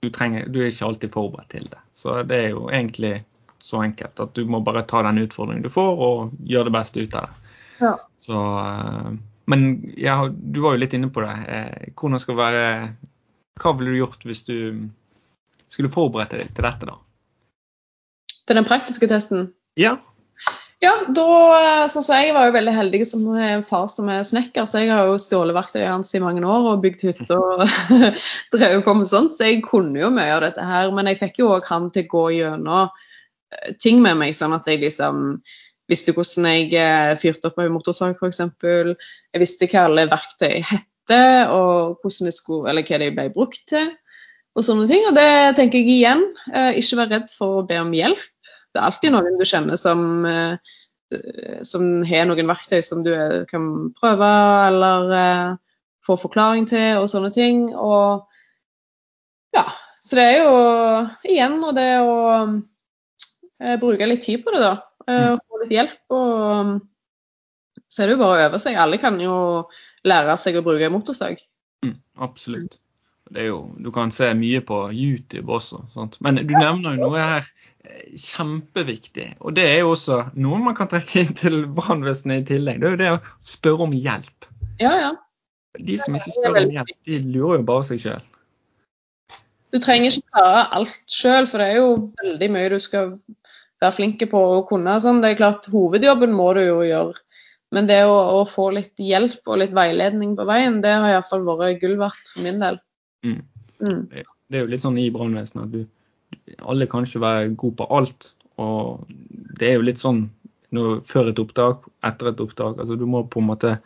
du, trenger, du er ikke alltid forberedt til det. Så det er jo egentlig så enkelt at du må bare ta den utfordringen du får, og gjøre det beste ut av det. Ja. Så, eh, men ja, du var jo litt inne på det. Eh, hvordan skal være Hva ville du gjort hvis du skulle forberedt deg til dette, da? Til den praktiske testen? Ja. Ja, da, sånn som Jeg var jo veldig heldig som har en far som er snekker, så jeg har jo stjålet verktøyet hans i mange år og bygd hytte og drevet på med sånt. Så jeg kunne jo mye av dette her. Men jeg fikk jo òg han til å gå gjennom eh, ting med meg, sånn at jeg liksom visste hvordan jeg eh, fyrte opp en motorsag f.eks. Jeg visste hva alle verktøy hette, og skulle, hva de ble brukt til. Og sånne ting. Og det tenker jeg igjen. Eh, ikke vær redd for å be om hjelp. Det er alltid noen du kjenner som, eh, som har noen verktøy som du kan prøve eller få forklaring til og sånne ting. Og ja, så det er jo igjen og det å bruke litt tid på det, da. Mm. litt hjelp. Og så er det jo bare å øve seg. Alle kan jo lære seg å bruke motorsag. Mm, absolutt. Det jo, du kan se mye på YouTube også. Sant? Men du nevner jo noe her eh, kjempeviktig. Og det er jo også noe man kan trekke inn til brannvesenet i tillegg. Det er jo det å spørre om hjelp. Ja, ja. De som ikke spør om hjelp, de lurer jo bare seg sjøl. Du trenger ikke klare alt sjøl, for det er jo veldig mye du skal være flinke på å kunne. Sånn. Det er klart, Hovedjobben må du jo gjøre, men det å, å få litt hjelp og litt veiledning på veien, det har iallfall vært gull verdt for min del. Mm. Mm. Det er jo litt sånn i brannvesenet at du Alle kan ikke være gode på alt. Og det er jo litt sånn når, før et opptak, etter et opptak. Altså du må på en måte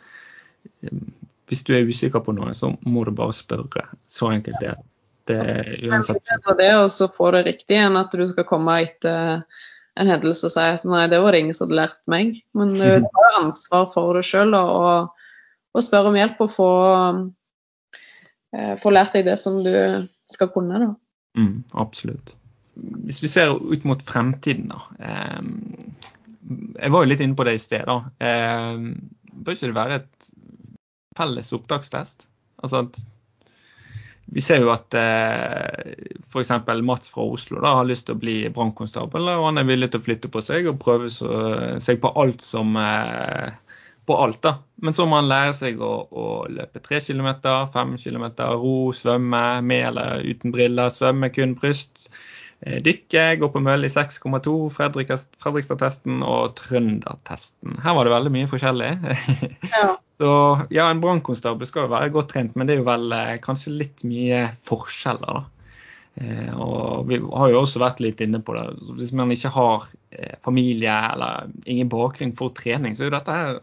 Hvis du er usikker på noe, så må du bare spørre. Så enkelt er det. Det er uansett Bedre det å så få det riktig enn at du skal komme etter en hendelse og si at nei, det var det ingen som hadde lært meg. Men du har ansvar for det sjøl og spørre om hjelp og få, eh, få lært deg det som du skal kunne. da. Mm, absolutt. Hvis vi ser ut mot fremtiden, da. Eh, jeg var jo litt inne på det i sted. da. Eh, bør ikke det være et felles opptakstest? Altså at vi ser jo at eh, f.eks. Mats fra Oslo da, har lyst til å bli brannkonstabel. Og han er villig til å flytte på seg og prøve så, seg på alt som eh, på alt. da. Men så må han lære seg å, å løpe 3 km, 5 km, ro, svømme med eller uten briller, svømme kun bryst. Eh, Dykke, gå på møll i 6,2, Fredrikas- Fredrikstad-testen og Trøndertesten. Her var det veldig mye forskjellig. Ja. Så ja, en brannkonstabel skal jo være godt trent, men det er jo vel eh, kanskje litt mye forskjeller, da. Eh, og vi har jo også vært litt inne på det. Hvis man ikke har familie eller ingen bakgrunn for trening, så er jo dette her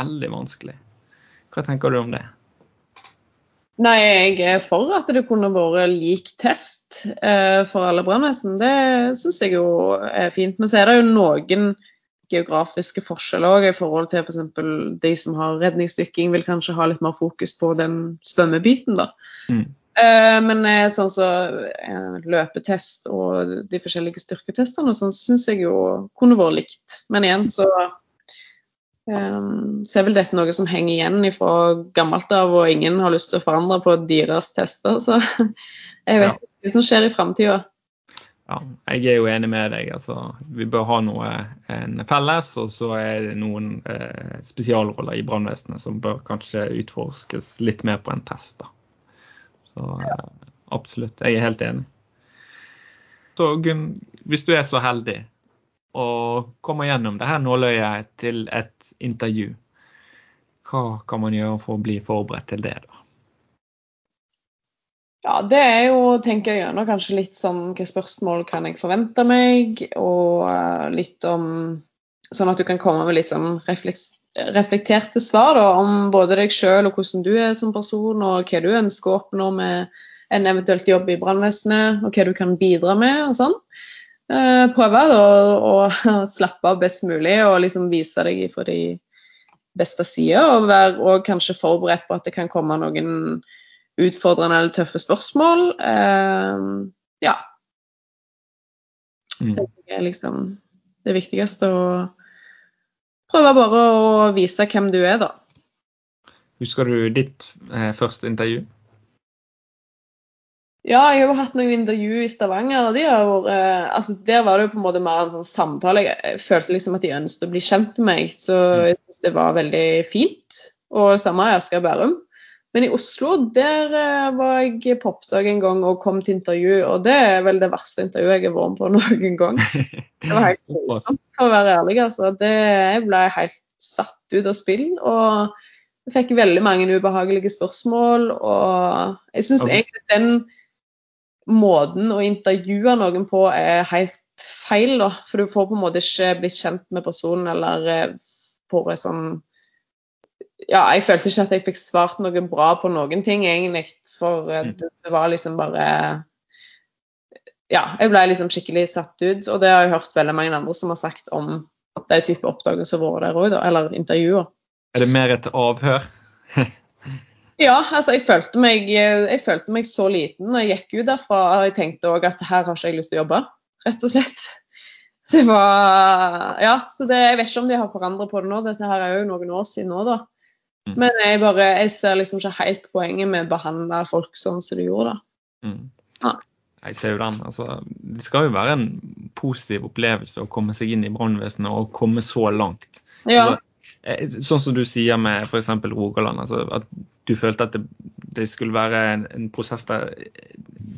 veldig vanskelig. Hva tenker du om det? Nei, jeg er for at det kunne vært lik test eh, for alle brannvesen. Det syns jeg jo er fint. Men så er det jo noen geografiske forskjeller òg i forhold til f.eks. de som har redningsdykking, vil kanskje ha litt mer fokus på den svømmebiten, da. Mm. Eh, men sånn som eh, løpetest og de forskjellige styrketestene, sånn syns jeg jo kunne vært likt. Men igjen så eh, så er vel dette noe som henger igjen fra gammelt av, og ingen har lyst til å forandre på deres tester. Så jeg vet Ja. ikke hva som skjer i framtida. Ja, jeg er jo enig med deg. altså Vi bør ha noe en felles, og så er det noen eh, spesialroller i brannvesenet som bør kanskje utforskes litt mer på en test. da. Så eh, absolutt, jeg er helt enig. Så Gunn, hvis du er så heldig og komme gjennom det her nåløyet til et intervju, hva kan man gjøre for å bli forberedt til det? da? Ja, det er jo å tenke gjennom kanskje litt sånn hvilke spørsmål kan jeg forvente meg, og eh, litt om Sånn at du kan komme med litt sånn reflekterte svar da, om både deg sjøl og hvordan du er som person, og hva du ønsker å oppnå med en eventuelt jobb i brannvesenet, og hva du kan bidra med og sånn. Eh, prøve å, slappe av best mulig og liksom vise deg fra de beste sider, og være og kanskje forberedt på at det kan komme noen utfordrende eller tøffe spørsmål. Uh, ja. Mm. Det er liksom det viktigste å prøve bare å vise hvem du er, da. Husker du ditt eh, første intervju? Ja, jeg har jo hatt noen intervju i Stavanger, og de har vært eh, altså Der var det jo på en måte mer en sånn samtale. Jeg, følte liksom at de ønsket å bli kjent med meg, så jeg syns det var veldig fint. Og samme i Asker og Bærum. Men i Oslo der eh, var jeg på oppdrag en gang og kom til intervju, og det er vel det verste intervjuet jeg har vært med på noen gang. Det var helt grusomt, for å være ærlig. altså. Det jeg ble helt satt ut av spill. Og jeg fikk veldig mange ubehagelige spørsmål. Og jeg syns okay. egentlig den måten å intervjue noen på er helt feil, da. For du får på en måte ikke blitt kjent med personen eller eh, får et sånn Ja, jeg følte ikke at jeg fikk svart noe bra på noen ting, egentlig. For eh, Mm. det, det var liksom bare ja, jeg ble liksom skikkelig satt ut. Og det har jeg hørt veldig mange andre som har sagt om de type oppdagelser våre der òg, eller intervjuer. Er det mer et avhør? Ja, altså jeg følte, meg, jeg følte meg så liten når jeg gikk ut derfra. Jeg tenkte òg at her har ikke jeg lyst til å jobbe, rett og slett. Det var Ja, så det, jeg vet ikke om de har forandret på det nå. Dette her er jo noen år siden nå, da. Mm. Men jeg bare, jeg ser liksom ikke helt poenget med å behandle folk sånn som de gjorde. da. Mm. Ja. Jeg ser jo den. Altså, det skal jo være en positiv opplevelse å komme seg inn i brannvesenet og komme så langt. Ja, Altså, eh, sånn som du sier med f.eks. Rogaland. Altså, at du følte at det, det skulle være en, en prosess der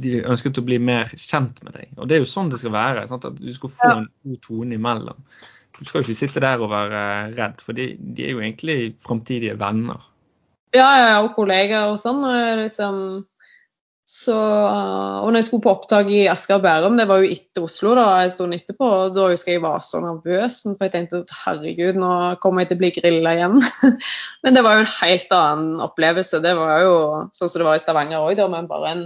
de ønsket å bli mer kjent med deg. Og det er jo sånn det skal være. Sant? At du skal få en god tone imellom. Du skal jo ikke sitte der og være redd, for de, de er jo egentlig framtidige venner. ja, ja, og kollegaer og sånn. Og liksom så, og når jeg skulle på opptak i Asker og Bærum, det var jo etter Oslo, da, jeg sto etterpå, og da husker jeg jeg var så nervøs. For jeg tenkte at herregud, nå kommer jeg til å bli grilla igjen. Men det var jo en helt annen opplevelse. Det var jo sånn som det var i Stavanger òg, men bare en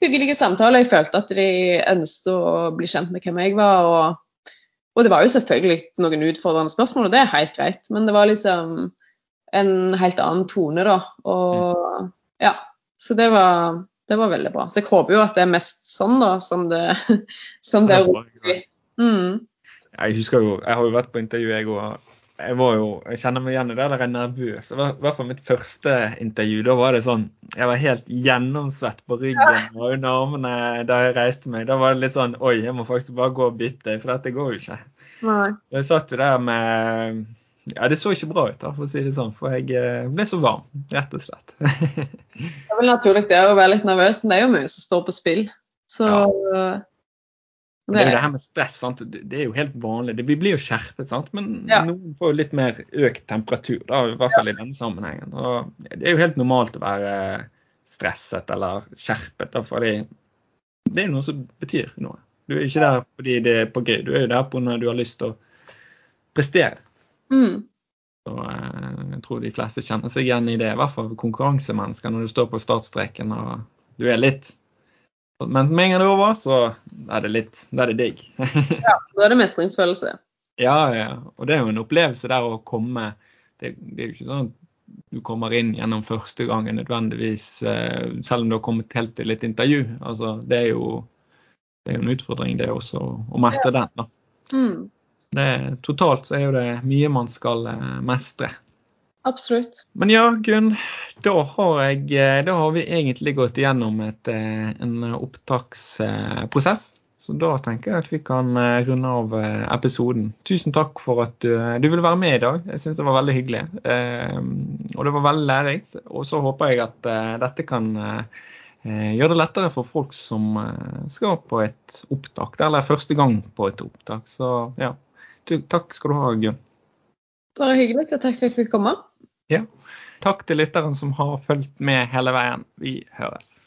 hyggelig samtale. Jeg følte at de ønsket å bli kjent med hvem jeg var. Og, og det var jo selvfølgelig noen utfordrende spørsmål, og det er helt greit. Men det var liksom en helt annen tone, da. Og ja. Så det var, det var veldig bra. Så jeg håper jo at det er mest sånn, da, som det, som det er rolig. Mm. Jeg husker jo, jeg har jo vært på intervju, jeg òg. Jeg var jo, jeg kjenner meg igjen i det der jeg er nervøs. I hvert fall mitt første intervju. Da var det sånn Jeg var helt gjennomsvett på ryggen og under armene da jeg reiste meg. Da var det litt sånn Oi, jeg må faktisk bare gå og bytte, for dette går jo ikke. Nei. Jeg satt jo der med Ja, det så ikke bra ut, da, for å si det sånn. For jeg eh, ble så varm, rett og slett. Det er vel naturlig det å være litt nervøs, men det er jo mye som står på spill. Så ja. Det er jo det her med stress. sant? Det er jo helt vanlig. Vi blir jo skjerpet, sant? men Ja. noen får jo litt mer økt temperatur. Da, I hvert fall i denne sammenhengen. Og det er jo helt normalt å være stresset eller skjerpet. Da, fordi det er noe som betyr noe. Du er ikke der fordi det er på gøy, du er jo der på når du har lyst til å prestere. Mm. Så eh, jeg tror de fleste kjenner seg igjen i det, i hvert fall konkurransemennesker når du står på startstreken og du er litt Men med en gang det er over, så er det litt Da er det digg. ja, da er det mestringsfølelse. Ja, ja. Og det er jo en opplevelse der å komme Det, det er jo ikke sånn at du kommer inn gjennom første gangen nødvendigvis, eh, selv om du har kommet helt til et intervju. Altså, det er jo det er jo en utfordring, det også, å mestre den. da. Mm. Det, totalt så er jo det mye man skal eh, mestre. Absolutt. Men ja, Gunn, da har, jeg, eh, da har vi egentlig gått igjennom et, eh, en opptaksprosess. Så da tenker jeg at vi kan runde av episoden. Tusen takk for at du, du ville være med i dag. Jeg syns det var veldig hyggelig. Og det var veldig lærerikt. Og så håper jeg at dette kan gjøre det lettere for folk som skal på et opptak, eller er første gang på et opptak. Så ja, takk skal du ha, Gunn. Bare hyggelig. og Takk for at jeg fikk komme. Ja. Takk til lytteren som har fulgt med hele veien. Vi høres.